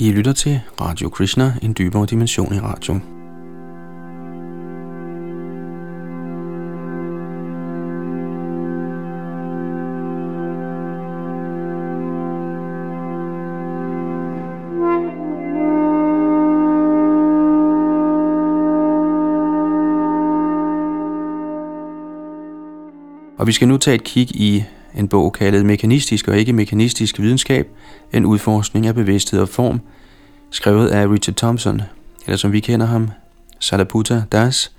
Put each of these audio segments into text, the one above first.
I lytter til Radio Krishna, en dybere dimension i radio. Og vi skal nu tage et kig i en bog kaldet Mekanistisk og ikke-mekanistisk videnskab, en udforskning af bevidsthed og form, skrevet af Richard Thompson, eller som vi kender ham, Sariputta Das,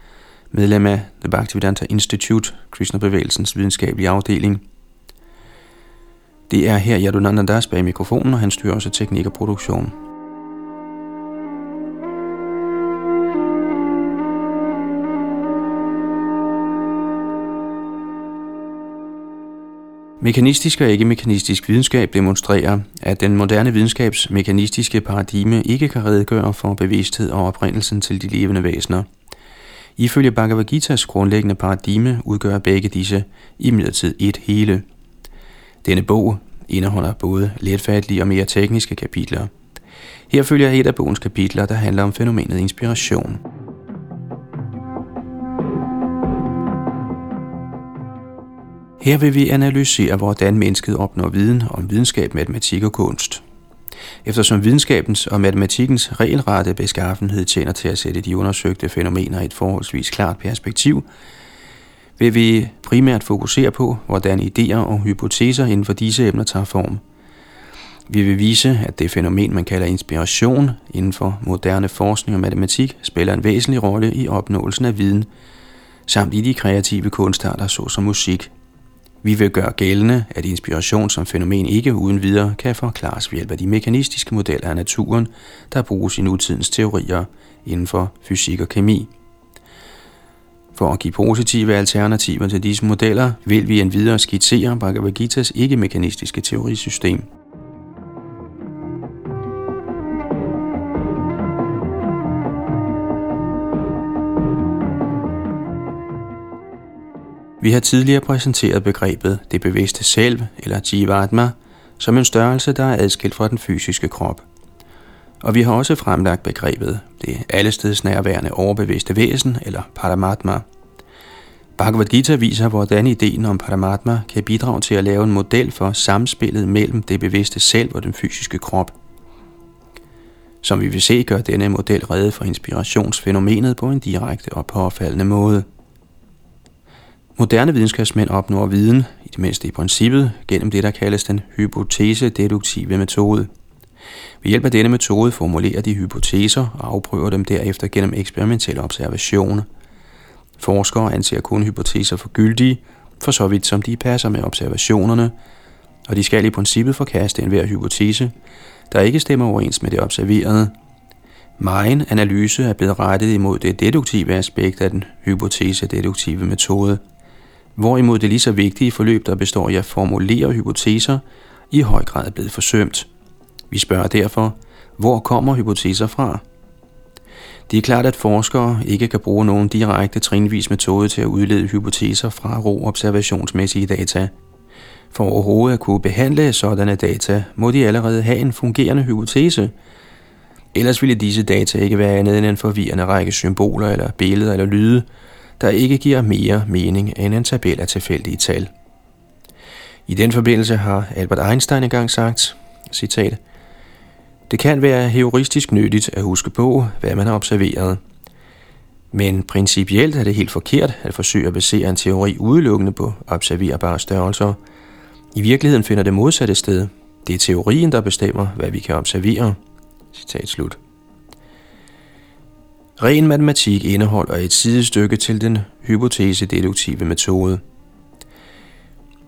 medlem af The Bhaktivedanta Institute, Krishna-bevægelsens videnskabelige afdeling. Det er her Yadunanda Das bag mikrofonen, og han styrer også teknik og produktion. Mekanistisk og ikke-mekanistisk videnskab demonstrerer, at den moderne videnskabs mekanistiske paradigme ikke kan redegøre for bevidsthed og oprindelsen til de levende væsener. Ifølge Bhagavad Gita's grundlæggende paradigme udgør begge disse imidlertid et hele. Denne bog indeholder både letfattelige og mere tekniske kapitler. Her følger et af bogens kapitler, der handler om fænomenet inspiration. Her vil vi analysere, hvordan mennesket opnår viden om videnskab, matematik og kunst. Eftersom videnskabens og matematikkens regelrette beskaffenhed tjener til at sætte de undersøgte fænomener i et forholdsvis klart perspektiv, vil vi primært fokusere på, hvordan idéer og hypoteser inden for disse emner tager form. Vi vil vise, at det fænomen, man kalder inspiration inden for moderne forskning og matematik, spiller en væsentlig rolle i opnåelsen af viden, samt i de kreative kunstarter såsom musik, vi vil gøre gældende, at inspiration som fænomen ikke uden videre kan forklares ved hjælp af de mekanistiske modeller af naturen, der bruges i nutidens teorier inden for fysik og kemi. For at give positive alternativer til disse modeller, vil vi endvidere skitsere Bhagavad Gita's ikke-mekanistiske teorisystem – Vi har tidligere præsenteret begrebet det bevidste selv, eller Jivatma, som en størrelse, der er adskilt fra den fysiske krop. Og vi har også fremlagt begrebet det allesteds nærværende overbevidste væsen, eller Paramatma. Bhagavad Gita viser, hvordan ideen om Paramatma kan bidrage til at lave en model for samspillet mellem det bevidste selv og den fysiske krop. Som vi vil se, gør denne model redde for inspirationsfænomenet på en direkte og påfaldende måde. Moderne videnskabsmænd opnår viden, i det mindste i princippet, gennem det, der kaldes den hypotese-deduktive metode. Ved hjælp af denne metode formulerer de hypoteser og afprøver dem derefter gennem eksperimentelle observationer. Forskere anser kun hypoteser for gyldige, for så vidt som de passer med observationerne, og de skal i princippet forkaste enhver hypotese, der ikke stemmer overens med det observerede. Megen analyse er blevet rettet imod det deduktive aspekt af den hypotese-deduktive metode – hvorimod det lige så vigtige forløb, der består i at formulere hypoteser, i høj grad er blevet forsømt. Vi spørger derfor, hvor kommer hypoteser fra? Det er klart, at forskere ikke kan bruge nogen direkte trinvis metode til at udlede hypoteser fra ro observationsmæssige data. For overhovedet at kunne behandle sådanne data, må de allerede have en fungerende hypotese. Ellers ville disse data ikke være andet end en forvirrende række symboler eller billeder eller lyde, der ikke giver mere mening end en tabel af tilfældige tal. I den forbindelse har Albert Einstein engang sagt, citat, Det kan være heuristisk nyttigt at huske på, hvad man har observeret. Men principielt er det helt forkert at forsøge at basere en teori udelukkende på observerbare størrelser. I virkeligheden finder det modsatte sted. Det er teorien, der bestemmer, hvad vi kan observere. Citat slut. Ren matematik indeholder et sidestykke til den hypotese-deduktive metode.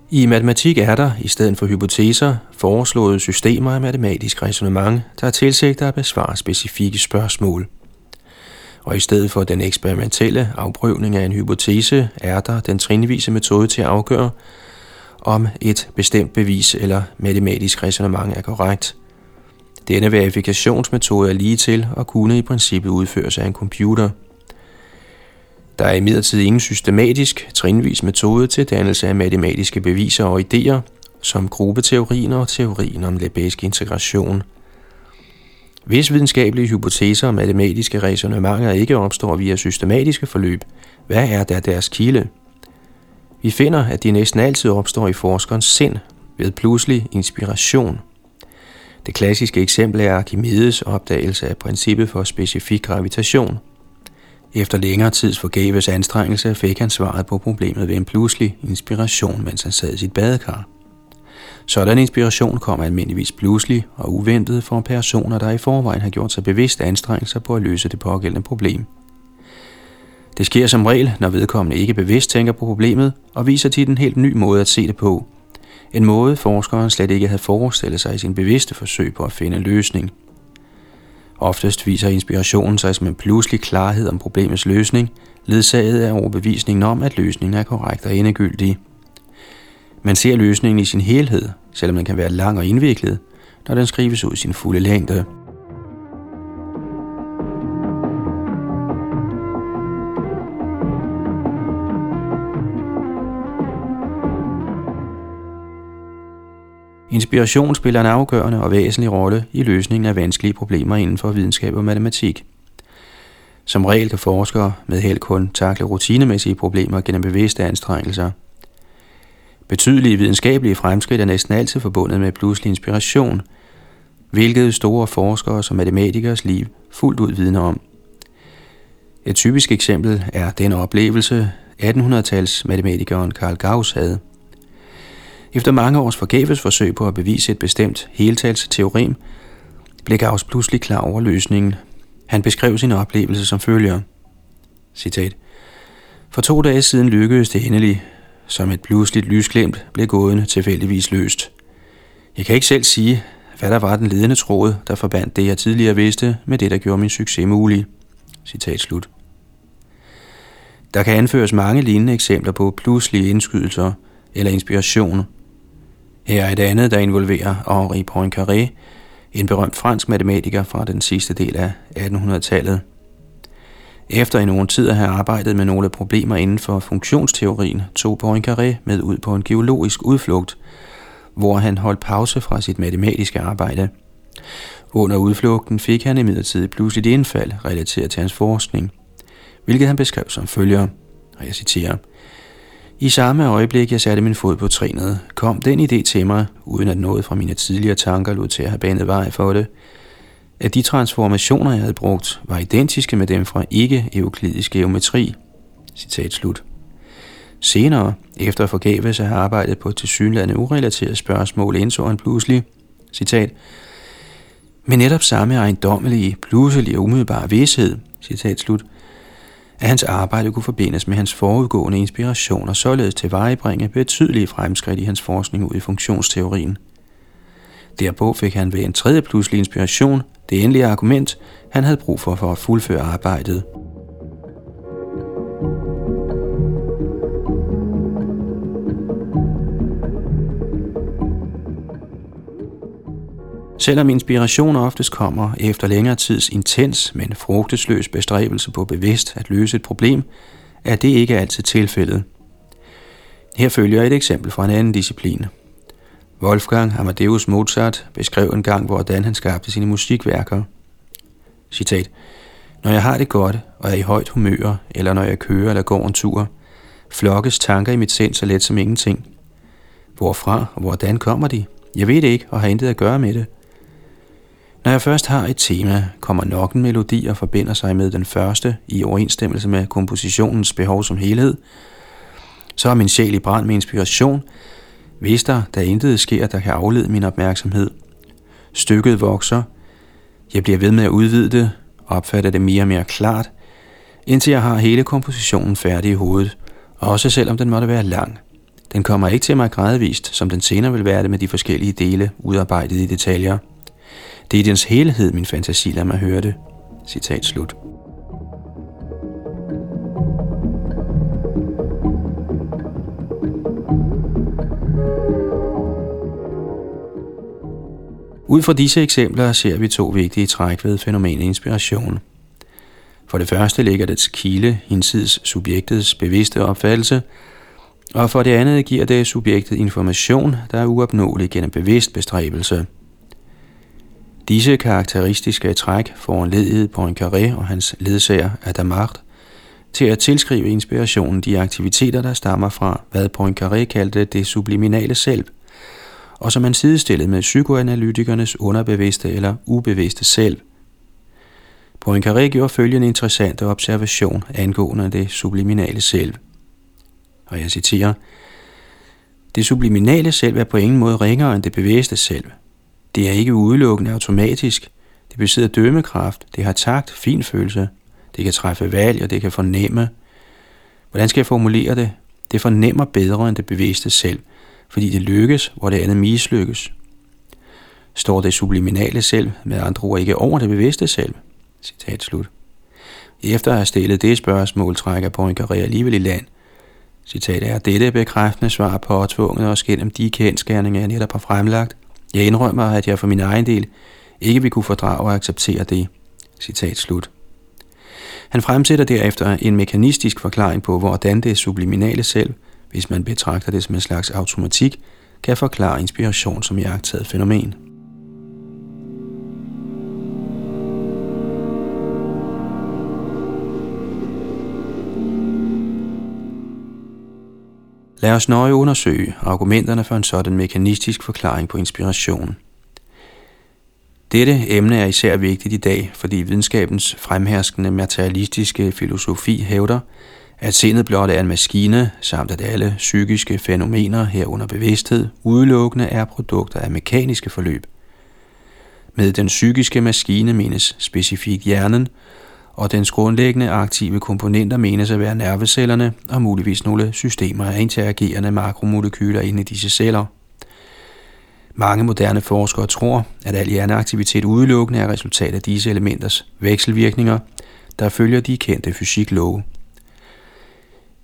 I matematik er der, i stedet for hypoteser, foreslået systemer af matematisk resonemang, der er tilsigter at besvare specifikke spørgsmål. Og i stedet for den eksperimentelle afprøvning af en hypotese, er der den trinvise metode til at afgøre, om et bestemt bevis eller matematisk resonemang er korrekt – denne verifikationsmetode er lige til og kunne i princippet udføres af en computer. Der er imidlertid ingen systematisk, trinvis metode til dannelse af matematiske beviser og idéer, som gruppeteorien og teorien om lebæsk integration. Hvis videnskabelige hypoteser og matematiske resonemanger ikke opstår via systematiske forløb, hvad er der deres kilde? Vi finder, at de næsten altid opstår i forskerens sind ved pludselig inspiration. Det klassiske eksempel er Archimedes opdagelse af princippet for specifik gravitation. Efter længere tids forgæves anstrengelse fik han svaret på problemet ved en pludselig inspiration, mens han sad i sit badekar. Sådan inspiration kommer almindeligvis pludselig og uventet for personer, der i forvejen har gjort sig bevidst anstrengelser på at løse det pågældende problem. Det sker som regel, når vedkommende ikke bevidst tænker på problemet og viser til en helt ny måde at se det på. En måde forskeren slet ikke havde forestillet sig i sin bevidste forsøg på at finde en løsning. Oftest viser inspirationen sig som en pludselig klarhed om problemets løsning, ledsaget af overbevisningen om, at løsningen er korrekt og endegyldig. Man ser løsningen i sin helhed, selvom den kan være lang og indviklet, når den skrives ud i sin fulde længde. Inspiration spiller en afgørende og væsentlig rolle i løsningen af vanskelige problemer inden for videnskab og matematik. Som regel kan forskere med held kun takle rutinemæssige problemer gennem bevidste anstrengelser – Betydelige videnskabelige fremskridt er næsten altid forbundet med pludselig inspiration, hvilket store forskere som matematikers liv fuldt ud vidner om. Et typisk eksempel er den oplevelse, 1800-tals matematikeren Carl Gauss havde. Efter mange års forgæves forsøg på at bevise et bestemt heltalsteorem, blev Gauss pludselig klar over løsningen. Han beskrev sin oplevelse som følger. Citat. For to dage siden lykkedes det endelig, som et pludseligt lysglemt blev gåden tilfældigvis løst. Jeg kan ikke selv sige, hvad der var den ledende tråd, der forbandt det, jeg tidligere vidste, med det, der gjorde min succes mulig. Citat slut. Der kan anføres mange lignende eksempler på pludselige indskydelser eller inspiration. Her er et andet, der involverer Henri Poincaré, en berømt fransk matematiker fra den sidste del af 1800-tallet. Efter i nogen tid at have arbejdet med nogle problemer inden for funktionsteorien, tog Poincaré med ud på en geologisk udflugt, hvor han holdt pause fra sit matematiske arbejde. Under udflugten fik han imidlertid pludselig et indfald relateret til hans forskning, hvilket han beskrev som følger, og jeg citerer, i samme øjeblik, jeg satte min fod på trinet, kom den idé til mig, uden at noget fra mine tidligere tanker lod til at have banet vej for det, at de transformationer, jeg havde brugt, var identiske med dem fra ikke-euklidisk geometri. Citat slut. Senere, efter forgæves at have arbejdet på et tilsyneladende urelateret spørgsmål, indså han pludselig, citat, men netop samme ejendommelige, pludselige og umiddelbare vidshed, citat slut, at hans arbejde kunne forbindes med hans forudgående inspiration og således til vejebringe betydelige fremskridt i hans forskning ud i funktionsteorien. Derpå fik han ved en tredje pludselig inspiration det endelige argument, han havde brug for for at fuldføre arbejdet. Selvom inspiration oftest kommer efter længere tids intens, men frugtesløs bestræbelse på bevidst at løse et problem, er det ikke altid tilfældet. Her følger et eksempel fra en anden disciplin, Wolfgang Amadeus Mozart beskrev en gang, hvordan han skabte sine musikværker. Citat. Når jeg har det godt og er i højt humør, eller når jeg kører eller går en tur, flokkes tanker i mit sind så let som ingenting. Hvorfra og hvordan kommer de? Jeg ved det ikke og har intet at gøre med det. Når jeg først har et tema, kommer nok en melodi og forbinder sig med den første i overensstemmelse med kompositionens behov som helhed. Så er min sjæl i brand med inspiration, hvis der, der intet sker, der kan aflede min opmærksomhed. Stykket vokser. Jeg bliver ved med at udvide det, opfatter det mere og mere klart, indtil jeg har hele kompositionen færdig i hovedet, også selvom den måtte være lang. Den kommer ikke til mig gradvist, som den senere vil være det med de forskellige dele, udarbejdet i detaljer. Det er i dens helhed, min fantasi lader mig høre det. Citat slut. Ud fra disse eksempler ser vi to vigtige træk ved fænomenet inspiration. For det første ligger dets kilde hinsides subjektets bevidste opfattelse, og for det andet giver det subjektet information, der er uopnåelig gennem bevidst bestræbelse. Disse karakteristiske træk foranledede Poincaré og hans ledsager Adamart til at tilskrive inspirationen de aktiviteter, der stammer fra, hvad Poincaré kaldte det subliminale selv, og som han sidestillede med psykoanalytikernes underbevidste eller ubevidste selv. Poincaré gjorde følgende interessante observation angående det subliminale selv. Og jeg citerer, Det subliminale selv er på ingen måde ringere end det bevidste selv. Det er ikke udelukkende automatisk. Det besidder dømmekraft, det har takt, fin følelse, det kan træffe valg, og det kan fornemme. Hvordan skal jeg formulere det? Det fornemmer bedre end det bevidste selv, fordi det lykkes, hvor det andet mislykkes. Står det subliminale selv med andre ord ikke over det bevidste selv? Citat slut. Efter at have stillet det spørgsmål, trækker Poincaré alligevel i land. Citat er, dette bekræftende svar påtvunget os gennem de kendskærninger, jeg netop har fremlagt. Jeg indrømmer, at jeg for min egen del ikke vil kunne fordrage og acceptere det. Citat slut. Han fremsætter derefter en mekanistisk forklaring på, hvordan det subliminale selv, hvis man betragter det som en slags automatik, kan forklare inspiration som jagttaget fænomen. Lad os nøje undersøge argumenterne for en sådan mekanistisk forklaring på inspiration. Dette emne er især vigtigt i dag, fordi videnskabens fremherskende materialistiske filosofi hævder, at sindet blot er en maskine, samt at alle psykiske fænomener herunder bevidsthed udelukkende er produkter af mekaniske forløb. Med den psykiske maskine menes specifikt hjernen, og dens grundlæggende aktive komponenter menes at være nervecellerne og muligvis nogle systemer af interagerende makromolekyler inde i disse celler. Mange moderne forskere tror, at al hjerneaktivitet udelukkende er resultat af disse elementers vekselvirkninger, der følger de kendte fysiklove.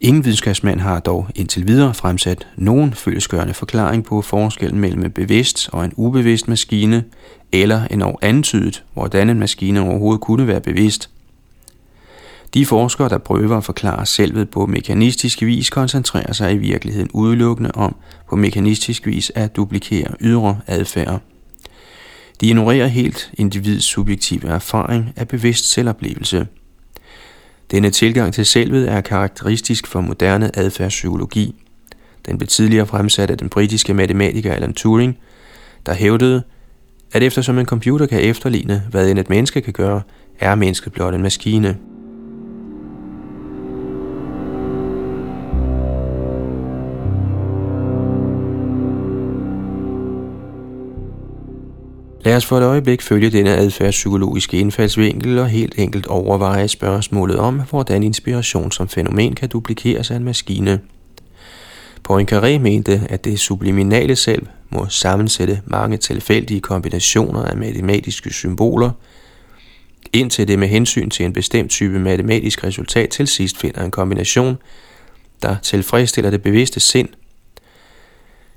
Ingen videnskabsmand har dog indtil videre fremsat nogen følelsesgørende forklaring på forskellen mellem en bevidst og en ubevidst maskine, eller en antydet, hvordan en maskine overhovedet kunne være bevidst – de forskere, der prøver at forklare selvet på mekanistisk vis, koncentrerer sig i virkeligheden udelukkende om på mekanistisk vis at duplikere ydre adfærd. De ignorerer helt individs subjektive erfaring af bevidst selvoplevelse. Denne tilgang til selvet er karakteristisk for moderne adfærdspsykologi. Den blev tidligere fremsat af den britiske matematiker Alan Turing, der hævdede, at eftersom en computer kan efterligne, hvad end et menneske kan gøre, er mennesket blot en maskine – Lad os for et øjeblik følge denne adfærdspsykologiske indfaldsvinkel og helt enkelt overveje spørgsmålet om, hvordan inspiration som fænomen kan duplikeres af en maskine. Poincaré mente, at det subliminale selv må sammensætte mange tilfældige kombinationer af matematiske symboler, indtil det med hensyn til en bestemt type matematisk resultat til sidst finder en kombination, der tilfredsstiller det bevidste sind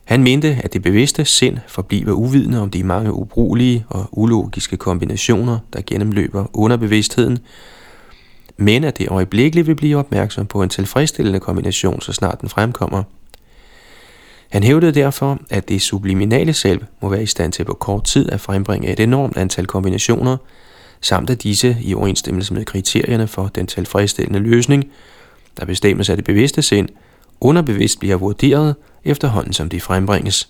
han mente, at det bevidste sind forbliver uvidende om de mange ubrugelige og ulogiske kombinationer, der gennemløber underbevidstheden, men at det øjeblikkeligt vil blive opmærksom på en tilfredsstillende kombination, så snart den fremkommer. Han hævdede derfor, at det subliminale selv må være i stand til på kort tid at frembringe et enormt antal kombinationer, samt at disse i overensstemmelse med kriterierne for den tilfredsstillende løsning, der bestemmes af det bevidste sind, underbevidst bliver vurderet efterhånden som de frembringes.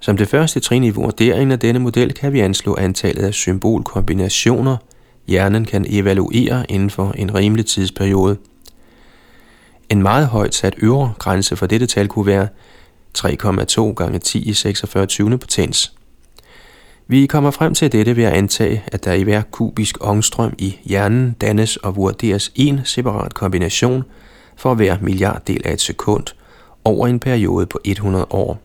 Som det første trin i vurderingen af denne model kan vi anslå antallet af symbolkombinationer, hjernen kan evaluere inden for en rimelig tidsperiode. En meget højt sat øvre grænse for dette tal kunne være 3,2 gange 10 i 46 20. potens. Vi kommer frem til dette ved at antage, at der i hver kubisk ångstrøm i hjernen dannes og vurderes en separat kombination for hver milliarddel af et sekund – over en periode på 100 år.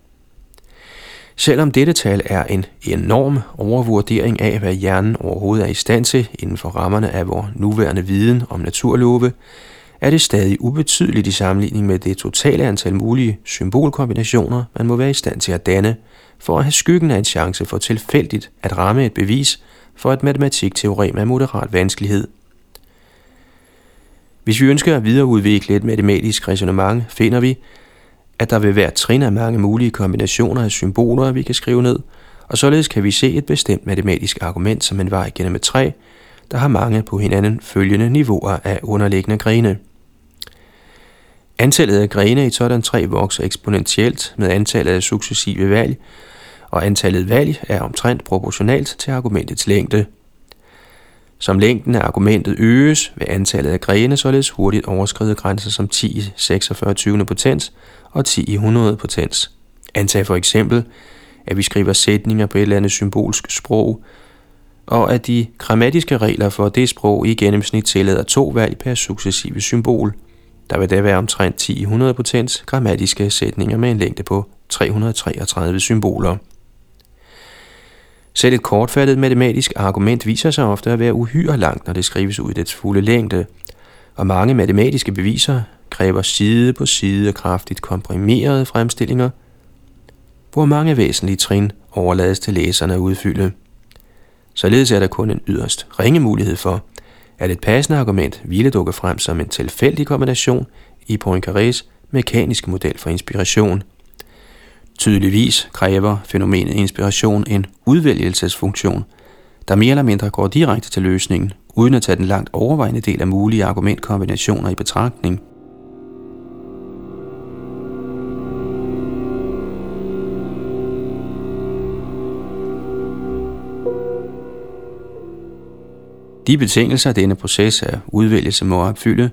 Selvom dette tal er en enorm overvurdering af, hvad hjernen overhovedet er i stand til inden for rammerne af vores nuværende viden om naturlove, er det stadig ubetydeligt i sammenligning med det totale antal mulige symbolkombinationer, man må være i stand til at danne, for at have skyggen af en chance for tilfældigt at ramme et bevis for et matematikteorem af moderat vanskelighed. Hvis vi ønsker at videreudvikle et matematisk resonemang, finder vi, at der vil være trin af mange mulige kombinationer af symboler, vi kan skrive ned, og således kan vi se et bestemt matematisk argument som en vej gennem et træ, der har mange på hinanden følgende niveauer af underliggende grene. Antallet af grene i et sådan træ vokser eksponentielt med antallet af successive valg, og antallet valg er omtrent proportionalt til argumentets længde. Som længden af argumentet øges, vil antallet af grene således hurtigt overskride grænser som 10 i 46 20. potens og 10 i 100 potens. Antag for eksempel, at vi skriver sætninger på et eller andet symbolsk sprog, og at de grammatiske regler for det sprog i gennemsnit tillader to valg per successive symbol. Der vil da være omtrent 10 i 100 potens grammatiske sætninger med en længde på 333 symboler. Selv et kortfattet matematisk argument viser sig ofte at være uhyre langt, når det skrives ud i dets fulde længde, og mange matematiske beviser kræver side på side kraftigt komprimerede fremstillinger, hvor mange væsentlige trin overlades til læserne at udfylde. Således er der kun en yderst ringe mulighed for, at et passende argument ville dukke frem som en tilfældig kombination i Poincarés mekaniske model for inspiration. Tydeligvis kræver fænomenet inspiration en udvælgelsesfunktion, der mere eller mindre går direkte til løsningen, uden at tage den langt overvejende del af mulige argumentkombinationer i betragtning – De betingelser, denne proces af udvælgelse må opfylde,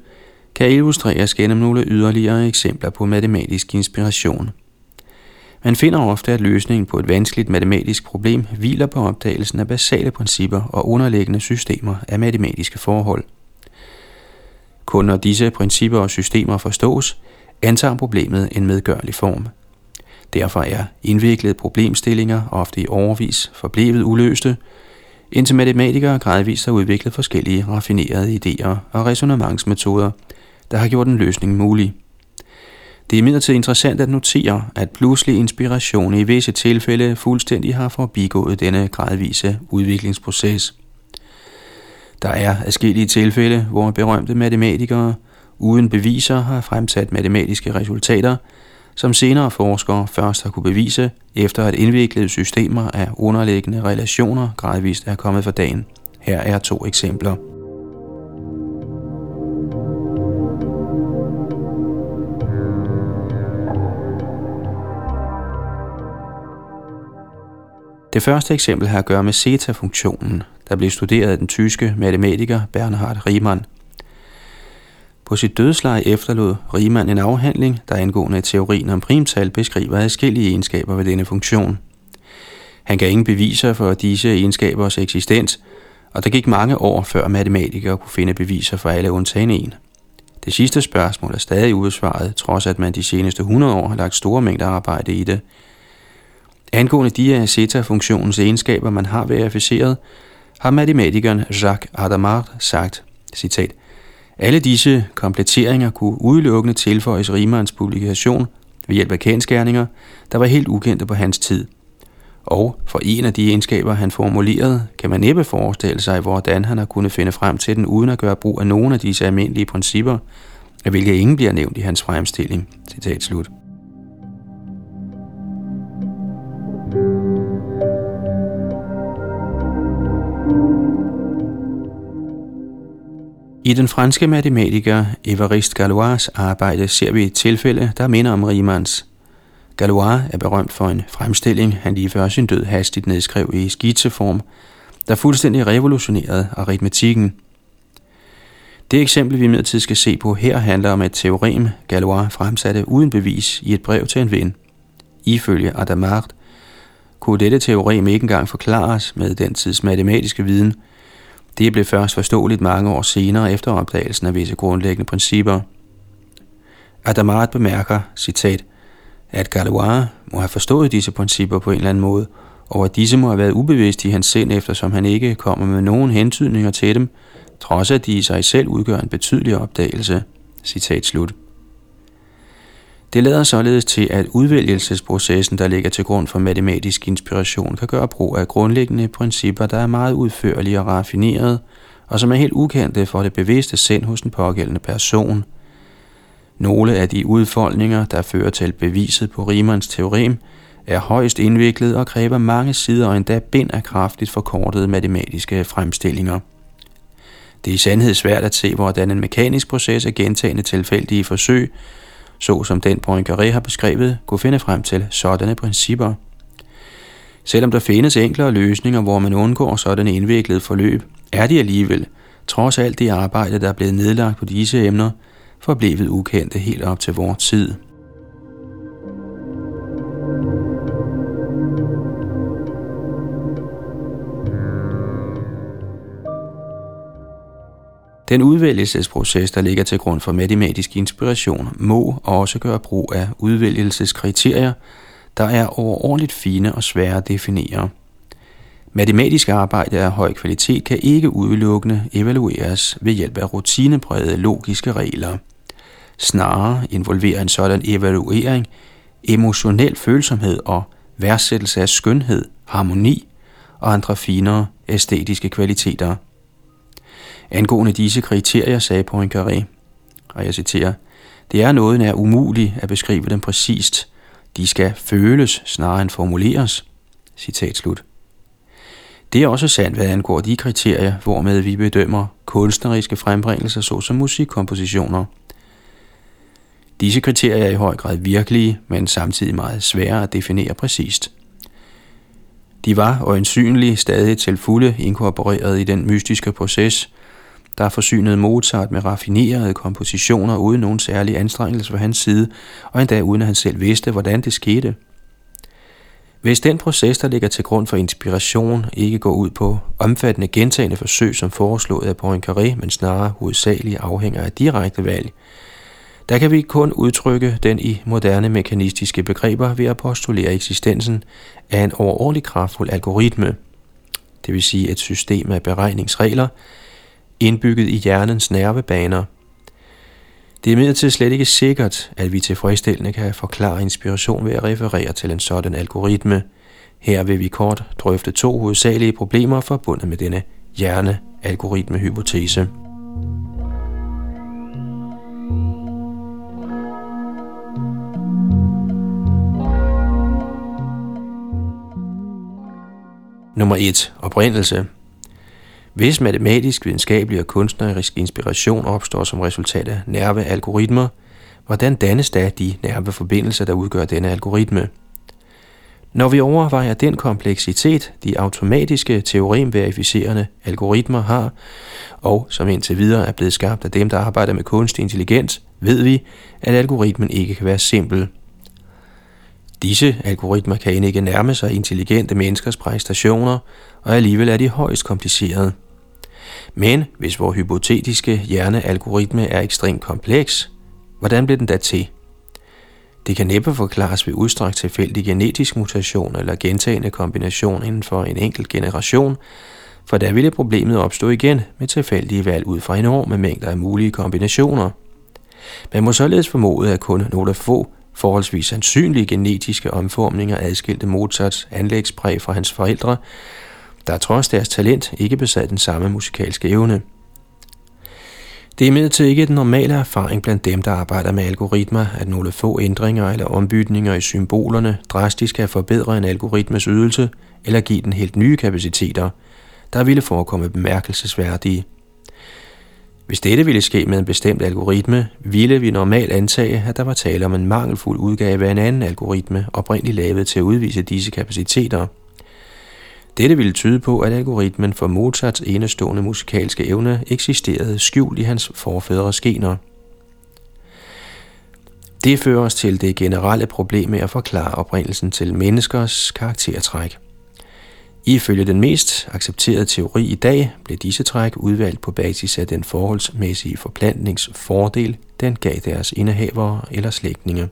kan illustreres gennem nogle yderligere eksempler på matematisk inspiration. Man finder ofte, at løsningen på et vanskeligt matematisk problem hviler på opdagelsen af basale principper og underliggende systemer af matematiske forhold. Kun når disse principper og systemer forstås, antager problemet en medgørlig form. Derfor er indviklede problemstillinger ofte i overvis forblevet uløste, indtil matematikere gradvist har udviklet forskellige raffinerede idéer og resonemandsmetoder, der har gjort en løsning mulig. Det er imidlertid interessant at notere, at pludselig inspiration i visse tilfælde fuldstændig har forbigået denne gradvise udviklingsproces. Der er adskillige tilfælde, hvor berømte matematikere uden beviser har fremsat matematiske resultater – som senere forskere først har kunne bevise, efter at indviklede systemer af underliggende relationer gradvist er kommet for dagen. Her er to eksempler. Det første eksempel har at gøre med zeta-funktionen, der blev studeret af den tyske matematiker Bernhard Riemann – på sit dødsleje efterlod Riemann en afhandling, der angående teorien om primtal beskriver adskillige egenskaber ved denne funktion. Han gav ingen beviser for disse egenskabers eksistens, og der gik mange år før matematikere kunne finde beviser for alle undtagen en. Det sidste spørgsmål er stadig ubesvaret, trods at man de seneste 100 år har lagt store mængder arbejde i det. Angående de af zeta-funktionens egenskaber, man har verificeret, har matematikeren Jacques Adamard sagt, citat, alle disse kompletteringer kunne udelukkende tilføjes Riemanns publikation ved hjælp af kendskærninger, der var helt ukendte på hans tid. Og for en af de egenskaber, han formulerede, kan man næppe forestille sig, hvordan han har kunnet finde frem til den, uden at gøre brug af nogle af disse almindelige principper, af hvilke ingen bliver nævnt i hans fremstilling. Citat slut. I den franske matematiker Évariste Galois arbejde ser vi et tilfælde, der minder om Riemanns. Galois er berømt for en fremstilling, han lige før sin død hastigt nedskrev i skitseform, der fuldstændig revolutionerede aritmetikken. Det eksempel, vi imidlertid skal se på her, handler om et teorem, Galois fremsatte uden bevis i et brev til en ven. Ifølge Adamart kunne dette teorem ikke engang forklares med den tids matematiske viden – det blev først forståeligt mange år senere efter opdagelsen af visse grundlæggende principper. Adamart bemærker, citat, at Galois må have forstået disse principper på en eller anden måde, og at disse må have været ubevidste i hans sind, eftersom han ikke kommer med nogen hentydninger til dem, trods at de i sig selv udgør en betydelig opdagelse. Citat slut. Det lader således til, at udvælgelsesprocessen, der ligger til grund for matematisk inspiration, kan gøre brug af grundlæggende principper, der er meget udførlige og raffinerede, og som er helt ukendte for det bevidste sind hos den pågældende person. Nogle af de udfoldninger, der fører til beviset på Riemanns teorem, er højst indviklet og kræver mange sider og endda bind af kraftigt forkortede matematiske fremstillinger. Det er i sandhed svært at se, hvordan en mekanisk proces af gentagende tilfældige forsøg, så som den Poincaré har beskrevet, kunne finde frem til sådanne principper. Selvom der findes enklere løsninger, hvor man undgår sådanne indviklede forløb, er de alligevel, trods alt det arbejde, der er blevet nedlagt på disse emner, forblevet ukendte helt op til vores tid. Den udvælgelsesproces, der ligger til grund for matematisk inspiration, må også gøre brug af udvælgelseskriterier, der er overordentligt fine og svære at definere. Matematisk arbejde af høj kvalitet kan ikke udelukkende evalueres ved hjælp af rutineprægede logiske regler. Snarere involverer en sådan evaluering emotionel følsomhed og værdsættelse af skønhed, harmoni og andre finere æstetiske kvaliteter – Angående disse kriterier sagde Poincaré, og jeg citerer, det er noget nær umuligt at beskrive dem præcist. De skal føles snarere end formuleres. Citat slut. Det er også sandt, hvad angår de kriterier, hvormed vi bedømmer kunstneriske frembringelser såsom musikkompositioner. Disse kriterier er i høj grad virkelige, men samtidig meget svære at definere præcist. De var øjensynligt stadig til fulde inkorporeret i den mystiske proces, der forsynede Mozart med raffinerede kompositioner uden nogen særlig anstrengelse fra hans side, og endda uden at han selv vidste, hvordan det skete. Hvis den proces, der ligger til grund for inspiration, ikke går ud på omfattende gentagende forsøg som foreslået af Poincaré, men snarere hovedsageligt afhænger af direkte valg, der kan vi kun udtrykke den i moderne mekanistiske begreber ved at postulere eksistensen af en overordentlig kraftfuld algoritme, det vil sige et system af beregningsregler, indbygget i hjernens nervebaner. Det er imidlertid slet ikke sikkert, at vi tilfredsstillende kan forklare inspiration ved at referere til en sådan algoritme. Her vil vi kort drøfte to hovedsagelige problemer forbundet med denne hjerne-algoritme-hypotese. Nummer 1. Oprindelse hvis matematisk, videnskabelig og kunstnerisk inspiration opstår som resultat af nervealgoritmer, hvordan dannes da de nerveforbindelser, der udgør denne algoritme? Når vi overvejer den kompleksitet, de automatiske teoremverificerende algoritmer har, og som indtil videre er blevet skabt af dem, der arbejder med kunstig intelligens, ved vi, at algoritmen ikke kan være simpel. Disse algoritmer kan ikke nærme sig intelligente menneskers præstationer, og alligevel er de højst komplicerede. Men hvis vores hypotetiske hjernealgoritme er ekstremt kompleks, hvordan bliver den da til? Det kan næppe forklares ved udstrakt tilfældig genetisk mutation eller gentagende kombination inden for en enkelt generation, for der ville problemet opstå igen med tilfældige valg ud fra enorme mængder af mulige kombinationer. Man må således formode, at kun nogle få forholdsvis sandsynlige genetiske omformninger adskilte Mozarts anlægspræg fra hans forældre, der trods deres talent ikke besad den samme musikalske evne. Det er imidlertid ikke den normale erfaring blandt dem, der arbejder med algoritmer, at nogle få ændringer eller ombytninger i symbolerne drastisk kan forbedre en algoritmes ydelse eller give den helt nye kapaciteter, der ville forekomme bemærkelsesværdige. Hvis dette ville ske med en bestemt algoritme, ville vi normalt antage, at der var tale om en mangelfuld udgave af en anden algoritme, oprindeligt lavet til at udvise disse kapaciteter – dette ville tyde på, at algoritmen for Mozarts enestående musikalske evne eksisterede skjult i hans forfædres gener. Det fører os til det generelle problem med at forklare oprindelsen til menneskers karaktertræk. Ifølge den mest accepterede teori i dag blev disse træk udvalgt på basis af den forholdsmæssige forplantningsfordel, den gav deres indehavere eller slægtninge.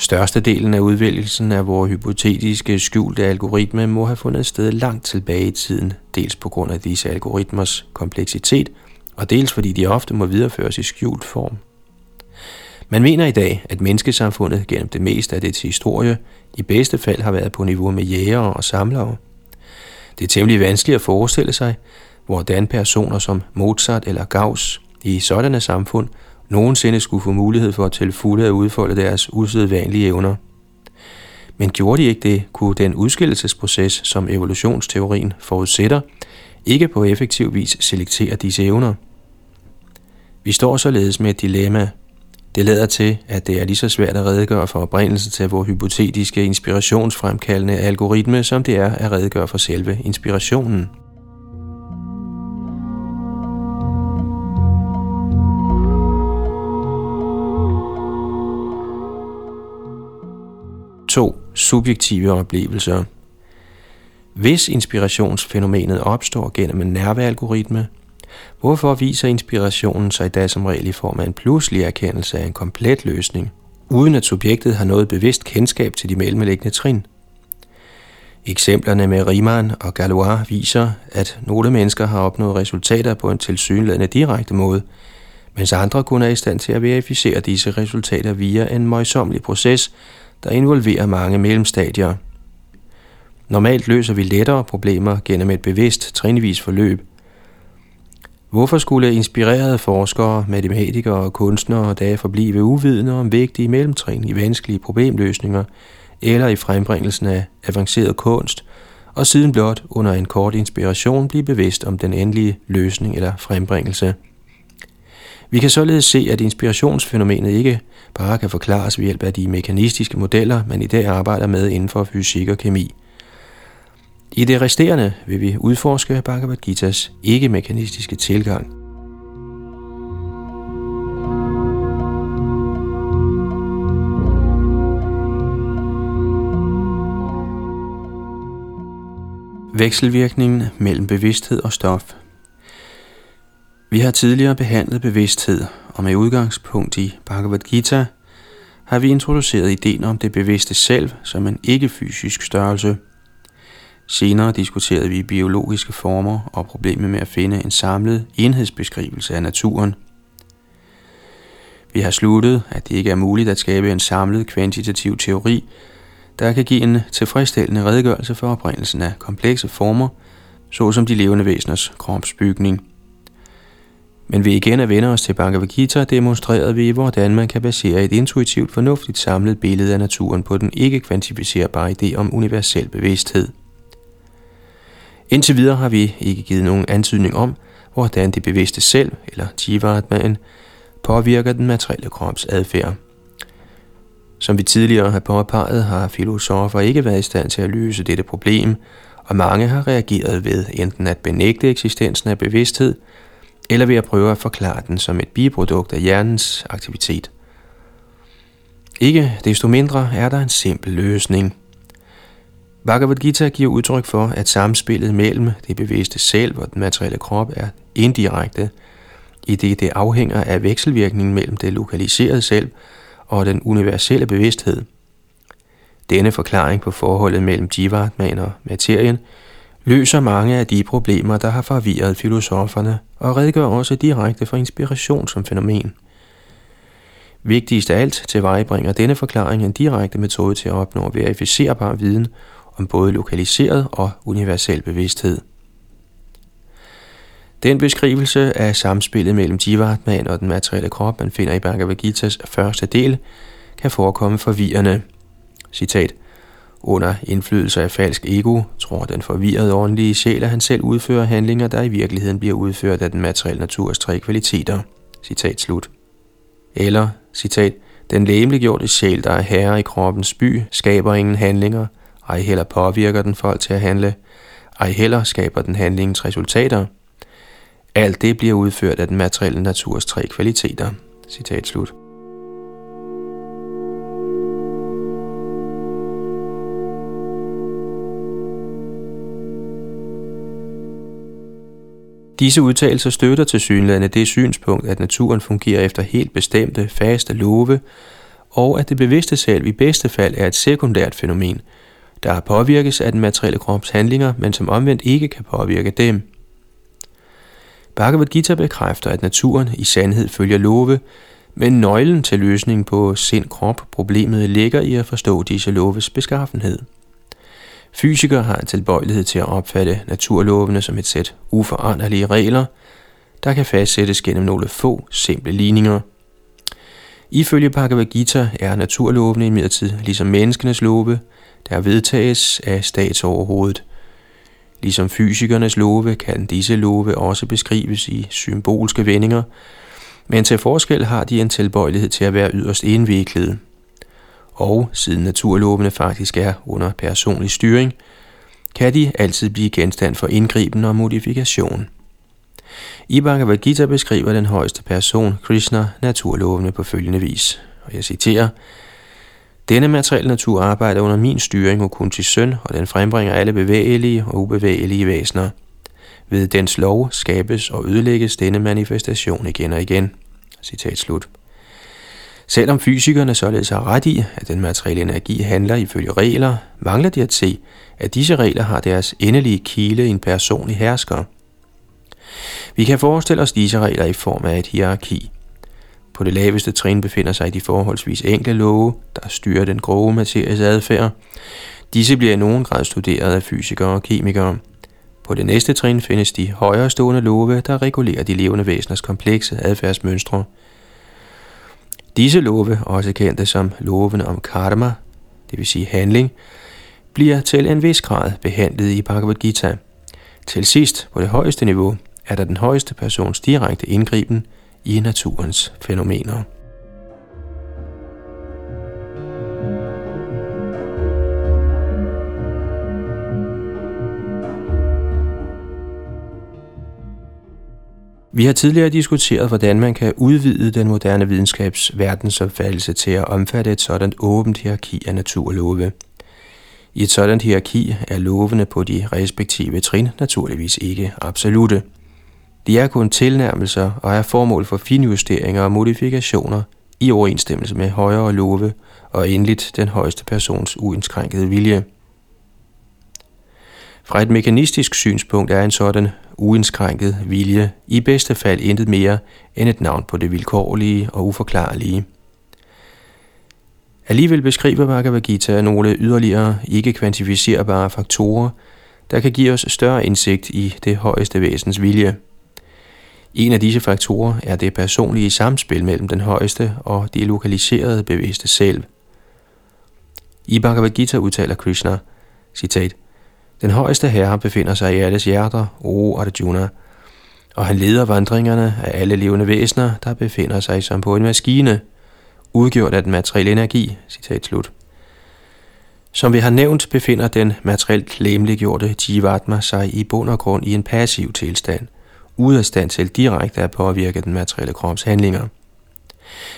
Størstedelen af udvælgelsen af vores hypotetiske skjulte algoritme må have fundet sted langt tilbage i tiden, dels på grund af disse algoritmers kompleksitet, og dels fordi de ofte må videreføres i skjult form. Man mener i dag, at menneskesamfundet gennem det meste af dets historie i bedste fald har været på niveau med jægere og samlere. Det er temmelig vanskeligt at forestille sig, hvordan personer som Mozart eller Gauss i sådanne samfund nogensinde skulle få mulighed for at til fulde at udfolde deres usædvanlige evner. Men gjorde de ikke det, kunne den udskillelsesproces, som evolutionsteorien forudsætter, ikke på effektiv vis selektere disse evner. Vi står således med et dilemma. Det lader til, at det er lige så svært at redegøre for oprindelsen til vores hypotetiske inspirationsfremkaldende algoritme, som det er at redegøre for selve inspirationen. Subjektive oplevelser. Hvis inspirationsfænomenet opstår gennem en nervealgoritme, hvorfor viser inspirationen sig da som regel i form af en pludselig erkendelse af en komplet løsning, uden at subjektet har noget bevidst kendskab til de mellemliggende trin? Eksemplerne med Riemann og Galois viser, at nogle mennesker har opnået resultater på en tilsyneladende direkte måde, mens andre kun er i stand til at verificere disse resultater via en møjsommelig proces, der involverer mange mellemstadier. Normalt løser vi lettere problemer gennem et bevidst trinvis forløb. Hvorfor skulle inspirerede forskere, matematikere og kunstnere da forblive uvidende om vigtige mellemtrin i vanskelige problemløsninger eller i frembringelsen af avanceret kunst, og siden blot under en kort inspiration blive bevidst om den endelige løsning eller frembringelse? Vi kan således se, at inspirationsfænomenet ikke bare kan forklares ved hjælp af de mekanistiske modeller, man i dag arbejder med inden for fysik og kemi. I det resterende vil vi udforske Bhagavad Gita's ikke-mekanistiske tilgang. Vekselvirkningen mellem bevidsthed og stof – vi har tidligere behandlet bevidsthed, og med udgangspunkt i Bhagavad Gita har vi introduceret ideen om det bevidste selv som en ikke-fysisk størrelse. Senere diskuterede vi biologiske former og problemet med at finde en samlet enhedsbeskrivelse af naturen. Vi har sluttet, at det ikke er muligt at skabe en samlet kvantitativ teori, der kan give en tilfredsstillende redegørelse for oprindelsen af komplekse former, såsom de levende væseners kropsbygning – men ved igen at vende os til Bhagavad Gita, demonstrerede vi, hvordan man kan basere et intuitivt fornuftigt samlet billede af naturen på den ikke kvantificerbare idé om universel bevidsthed. Indtil videre har vi ikke givet nogen antydning om, hvordan det bevidste selv, eller Jivatman, påvirker den materielle krops adfærd. Som vi tidligere har påpeget, har filosofer ikke været i stand til at løse dette problem, og mange har reageret ved enten at benægte eksistensen af bevidsthed – eller ved at prøve at forklare den som et biprodukt af hjernens aktivitet. Ikke desto mindre er der en simpel løsning. Bhagavad Gita giver udtryk for, at samspillet mellem det bevidste selv og den materielle krop er indirekte, i det det afhænger af vekselvirkningen mellem det lokaliserede selv og den universelle bevidsthed. Denne forklaring på forholdet mellem Jivatman og materien – løser mange af de problemer, der har forvirret filosoferne, og redegør også direkte for inspiration som fænomen. Vigtigst af alt tilvejebringer denne forklaring en direkte metode til at opnå verificerbar viden om både lokaliseret og universel bevidsthed. Den beskrivelse af samspillet mellem Jivatman og den materielle krop, man finder i Bhagavad Gita's første del, kan forekomme forvirrende. Citat. Under indflydelse af falsk ego tror den forvirrede åndelige sjæl, at han selv udfører handlinger, der i virkeligheden bliver udført af den materielle naturs tre kvaliteter. Citat slut. Eller, citat, den læmeliggjorte sjæl, der er herre i kroppens by, skaber ingen handlinger, ej heller påvirker den folk til at handle, ej heller skaber den handlingens resultater. Alt det bliver udført af den materielle naturs tre kvaliteter. Citat slut. Disse udtalelser støtter til synlædende det synspunkt, at naturen fungerer efter helt bestemte, faste love, og at det bevidste selv i bedste fald er et sekundært fænomen, der påvirkes af den materielle krops handlinger, men som omvendt ikke kan påvirke dem. Bhagavad Gita bekræfter, at naturen i sandhed følger love, men nøglen til løsningen på sind-krop-problemet ligger i at forstå disse loves beskaffenhed. Fysikere har en tilbøjelighed til at opfatte naturlovene som et sæt uforanderlige regler, der kan fastsættes gennem nogle få simple ligninger. Ifølge Bhagavad Gita er naturlovene imidlertid ligesom menneskenes love der vedtages af statsoverhovedet. Ligesom fysikernes love kan disse love også beskrives i symbolske vendinger, men til forskel har de en tilbøjelighed til at være yderst indviklede. Og siden naturlovene faktisk er under personlig styring, kan de altid blive genstand for indgriben og modifikation. I Bhagavad Gita beskriver den højeste person, Krishna, naturlovene på følgende vis, og jeg citerer, denne materielle natur arbejder under min styring og kun til søn, og den frembringer alle bevægelige og ubevægelige væsener. Ved dens lov skabes og ødelægges denne manifestation igen og igen. Citat slut. Selvom fysikerne således har ret i, at den materielle energi handler ifølge regler, mangler de at se, at disse regler har deres endelige kilde i en personlig hersker. Vi kan forestille os disse regler i form af et hierarki. På det laveste trin befinder sig de forholdsvis enkle love, der styrer den grove materies adfærd. Disse bliver i nogen grad studeret af fysikere og kemikere. På det næste trin findes de højere stående love, der regulerer de levende væseners komplekse adfærdsmønstre. Disse love, også kendte som lovene om karma, det vil sige handling, bliver til en vis grad behandlet i Bhagavad Gita. Til sidst, på det højeste niveau, er der den højeste persons direkte indgriben i naturens fænomener. Vi har tidligere diskuteret, hvordan man kan udvide den moderne videnskabs verdensopfattelse til at omfatte et sådan åbent hierarki af naturlove. I et sådan hierarki er lovene på de respektive trin naturligvis ikke absolute. De er kun tilnærmelser og er formål for finjusteringer og modifikationer i overensstemmelse med højere love og endeligt den højeste persons uindskrænkede vilje. Fra et mekanistisk synspunkt er en sådan uindskrænket vilje i bedste fald intet mere end et navn på det vilkårlige og uforklarlige. Alligevel beskriver Bhagavad Gita nogle yderligere ikke kvantificerbare faktorer, der kan give os større indsigt i det højeste væsens vilje. En af disse faktorer er det personlige samspil mellem den højeste og det lokaliserede bevidste selv. I Bhagavad Gita udtaler Krishna, citat, den højeste herre befinder sig i alles hjerter, o Arjuna, og han leder vandringerne af alle levende væsener, der befinder sig som på en maskine, udgjort af den materielle energi. Citat slut. Som vi har nævnt, befinder den materielt lemliggjorte Jivatma sig i bund og grund i en passiv tilstand – ude af stand til direkte at påvirke den materielle krops handlinger.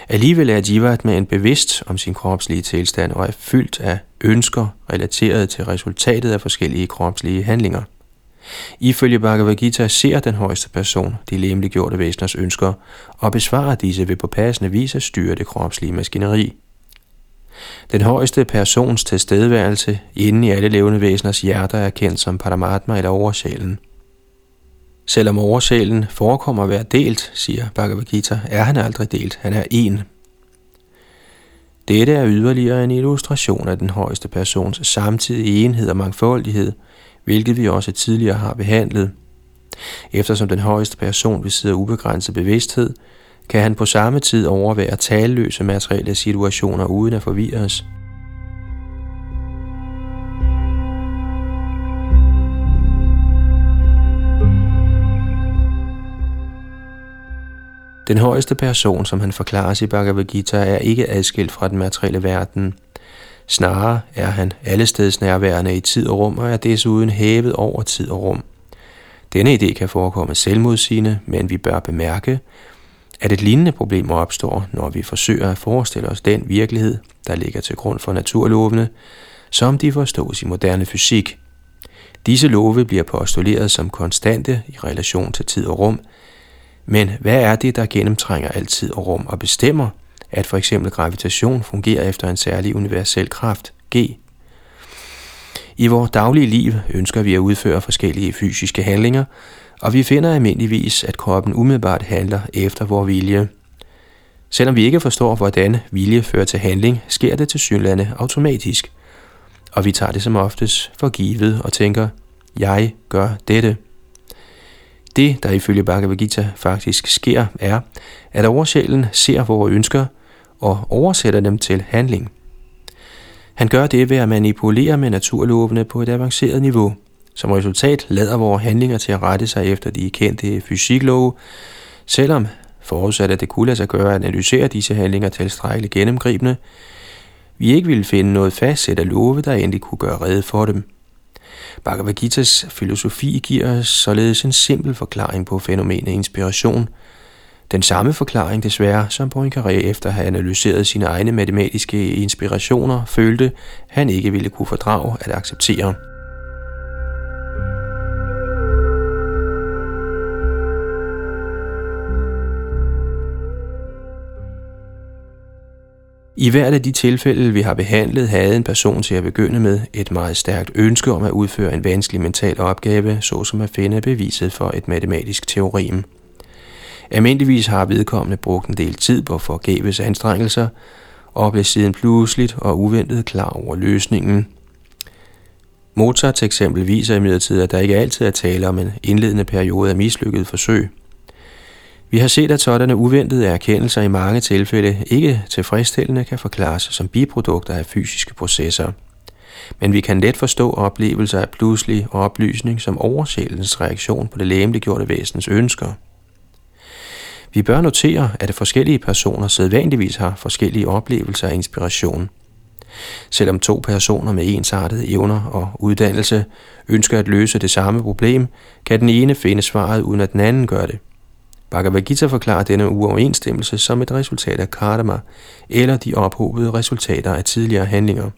Alligevel er Jivatma en bevidst om sin kropslige tilstand og er fyldt af ønsker relateret til resultatet af forskellige kropslige handlinger. Ifølge Bhagavad Gita ser den højeste person de lemliggjorte væseners ønsker og besvarer disse ved på passende vis at styre det kropslige maskineri. Den højeste persons tilstedeværelse inde i alle levende væseners hjerter er kendt som Paramatma eller oversjælen. Selvom oversjælen forekommer at være delt, siger Bhagavad Gita, er han aldrig delt. Han er en. Dette er yderligere en illustration af den højeste persons samtidige enhed og mangfoldighed, hvilket vi også tidligere har behandlet. Eftersom den højeste person besidder ubegrænset bevidsthed, kan han på samme tid overvære talløse materielle situationer uden at forvirres. Den højeste person, som han forklarer i Bhagavad Gita, er ikke adskilt fra den materielle verden. Snarere er han allesteds nærværende i tid og rum, og er desuden hævet over tid og rum. Denne idé kan forekomme selvmodsigende, men vi bør bemærke, at et lignende problem opstår, når vi forsøger at forestille os den virkelighed, der ligger til grund for naturlovene, som de forstås i moderne fysik. Disse love bliver postuleret som konstante i relation til tid og rum, men hvad er det, der gennemtrænger altid og rum og bestemmer, at for eksempel gravitation fungerer efter en særlig universel kraft, G? I vores daglige liv ønsker vi at udføre forskellige fysiske handlinger, og vi finder almindeligvis, at kroppen umiddelbart handler efter vores vilje. Selvom vi ikke forstår, hvordan vilje fører til handling, sker det til synlande automatisk. Og vi tager det som oftest for givet og tænker, jeg gør dette. Det, der ifølge Bhagavad Gita faktisk sker, er, at oversjælen ser vores ønsker og oversætter dem til handling. Han gør det ved at manipulere med naturlovene på et avanceret niveau. Som resultat lader vores handlinger til at rette sig efter de kendte fysiklove, selvom forudsat at det kunne lade sig gøre at analysere disse handlinger tilstrækkeligt gennemgribende, vi ikke ville finde noget fastsæt af love, der endelig kunne gøre rede for dem. Bhagavad Gita's filosofi giver således en simpel forklaring på fænomenet inspiration. Den samme forklaring desværre, som Poincaré efter at have analyseret sine egne matematiske inspirationer, følte, han ikke ville kunne fordrage at acceptere. I hvert af de tilfælde, vi har behandlet, havde en person til at begynde med et meget stærkt ønske om at udføre en vanskelig mental opgave, såsom at finde beviset for et matematisk teorem. Almindeligvis har vedkommende brugt en del tid på forgæves anstrengelser, og blev siden pludseligt og uventet klar over løsningen. Mozarts eksempel viser imidlertid, at der ikke altid er tale om en indledende periode af mislykket forsøg – vi har set, at sådanne uventede erkendelser i mange tilfælde ikke tilfredsstillende kan forklares som biprodukter af fysiske processer. Men vi kan let forstå oplevelser af pludselig oplysning som oversjælens reaktion på det læmeliggjorte væsens ønsker. Vi bør notere, at forskellige personer sædvanligvis har forskellige oplevelser af inspiration. Selvom to personer med ensartede evner og uddannelse ønsker at løse det samme problem, kan den ene finde svaret uden at den anden gør det – Bhagavad Gita forklarer denne uoverensstemmelse som et resultat af karma, eller de ophobede resultater af tidligere handlinger.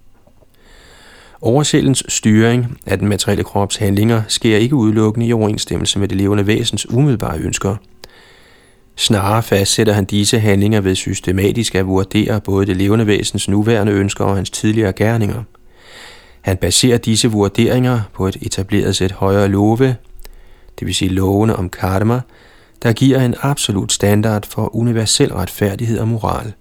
Oversjælens styring af den materielle krops handlinger sker ikke udelukkende i overensstemmelse med det levende væsens umiddelbare ønsker. Snarere fastsætter han disse handlinger ved systematisk at vurdere både det levende væsens nuværende ønsker og hans tidligere gerninger. Han baserer disse vurderinger på et etableret sæt højere love, det vil sige lovene om karma, der giver en absolut standard for universel retfærdighed og moral.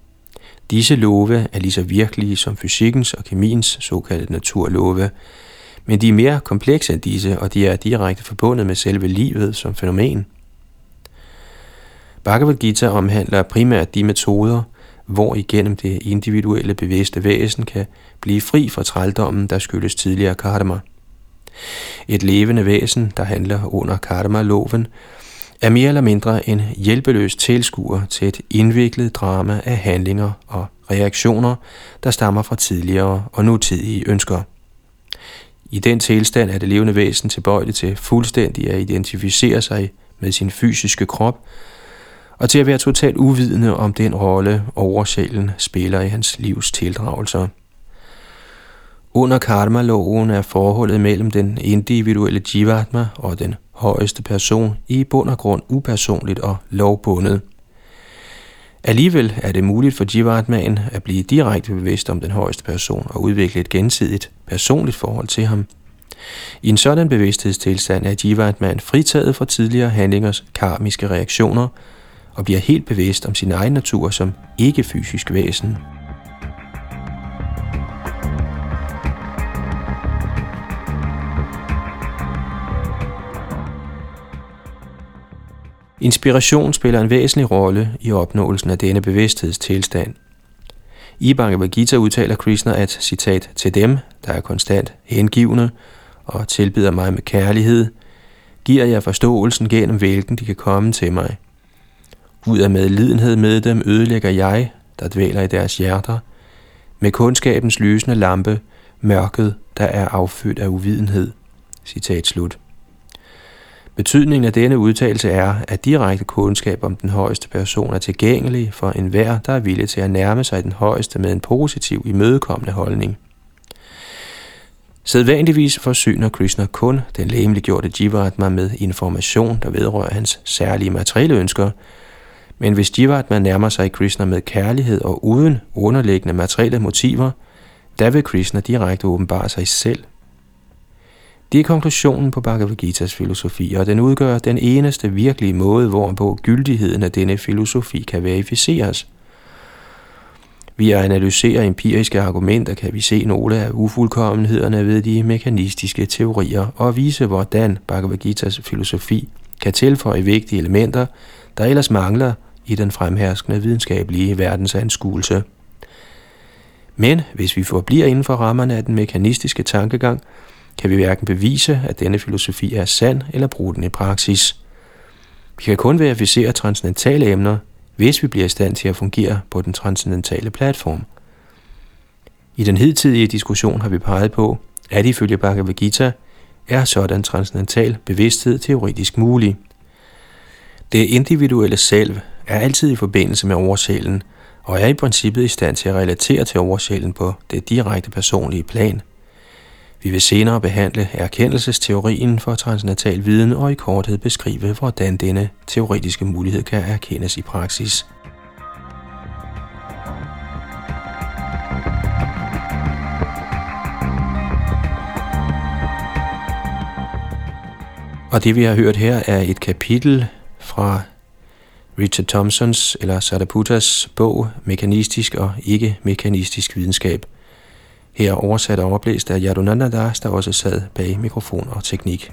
Disse love er lige så virkelige som fysikkens og kemiens såkaldte naturlove, men de er mere komplekse end disse, og de er direkte forbundet med selve livet som fænomen. Bhagavad Gita omhandler primært de metoder, hvor igennem det individuelle bevidste væsen kan blive fri fra trældommen, der skyldes tidligere karma. Et levende væsen, der handler under karma-loven, er mere eller mindre en hjælpeløs tilskuer til et indviklet drama af handlinger og reaktioner, der stammer fra tidligere og nutidige ønsker. I den tilstand er det levende væsen tilbøjeligt til fuldstændig at identificere sig med sin fysiske krop, og til at være totalt uvidende om den rolle oversjælen spiller i hans livs tildragelser. Under karma-loven er forholdet mellem den individuelle jivatma og den højeste person i bund og grund upersonligt og lovbundet. Alligevel er det muligt for Jivatmaen at blive direkte bevidst om den højeste person og udvikle et gensidigt personligt forhold til ham. I en sådan bevidsthedstilstand er Jivatman fritaget fra tidligere handlingers karmiske reaktioner og bliver helt bevidst om sin egen natur som ikke-fysisk væsen. Inspiration spiller en væsentlig rolle i opnåelsen af denne bevidsthedstilstand. I Bhagavad Gita udtaler Krishna at, citat, til dem, der er konstant hengivne og tilbyder mig med kærlighed, giver jeg forståelsen gennem hvilken de kan komme til mig. Ud af medlidenhed med dem ødelægger jeg, der dvæler i deres hjerter, med kundskabens lysende lampe, mørket, der er affødt af uvidenhed. Citat slut. Betydningen af denne udtalelse er, at direkte kundskab om den højeste person er tilgængelig for enhver, der er villig til at nærme sig den højeste med en positiv imødekommende holdning. Sædvanligvis forsyner Krishna kun den læmeliggjorte Jivatma med information, der vedrører hans særlige materielle ønsker, men hvis Jivatma nærmer sig Krishna med kærlighed og uden underliggende materielle motiver, der vil Krishna direkte åbenbare sig selv det er konklusionen på Bhagavad Gita's filosofi, og den udgør den eneste virkelige måde, hvorpå gyldigheden af denne filosofi kan verificeres. Ved at analysere empiriske argumenter kan vi se nogle af ufuldkommenhederne ved de mekanistiske teorier og vise, hvordan Bhagavad Gita's filosofi kan tilføje vigtige elementer, der ellers mangler i den fremherskende videnskabelige verdensanskuelse. Men hvis vi forbliver inden for rammerne af den mekanistiske tankegang, kan vi hverken bevise, at denne filosofi er sand, eller bruge den i praksis. Vi kan kun verificere transcendentale emner, hvis vi bliver i stand til at fungere på den transcendentale platform. I den hidtidige diskussion har vi peget på, at ifølge Bhagavad Gita er sådan transcendental bevidsthed teoretisk mulig. Det individuelle selv er altid i forbindelse med oversjælen, og er i princippet i stand til at relatere til oversjælen på det direkte personlige plan. Vi vil senere behandle erkendelsesteorien for transnatal viden og i korthed beskrive, hvordan denne teoretiske mulighed kan erkendes i praksis. Og det vi har hørt her er et kapitel fra Richard Thompsons eller Sadaputas bog Mekanistisk og ikke-mekanistisk videnskab. Her oversat og overblæst af Yadunanda Das, der også sad bag mikrofon og teknik.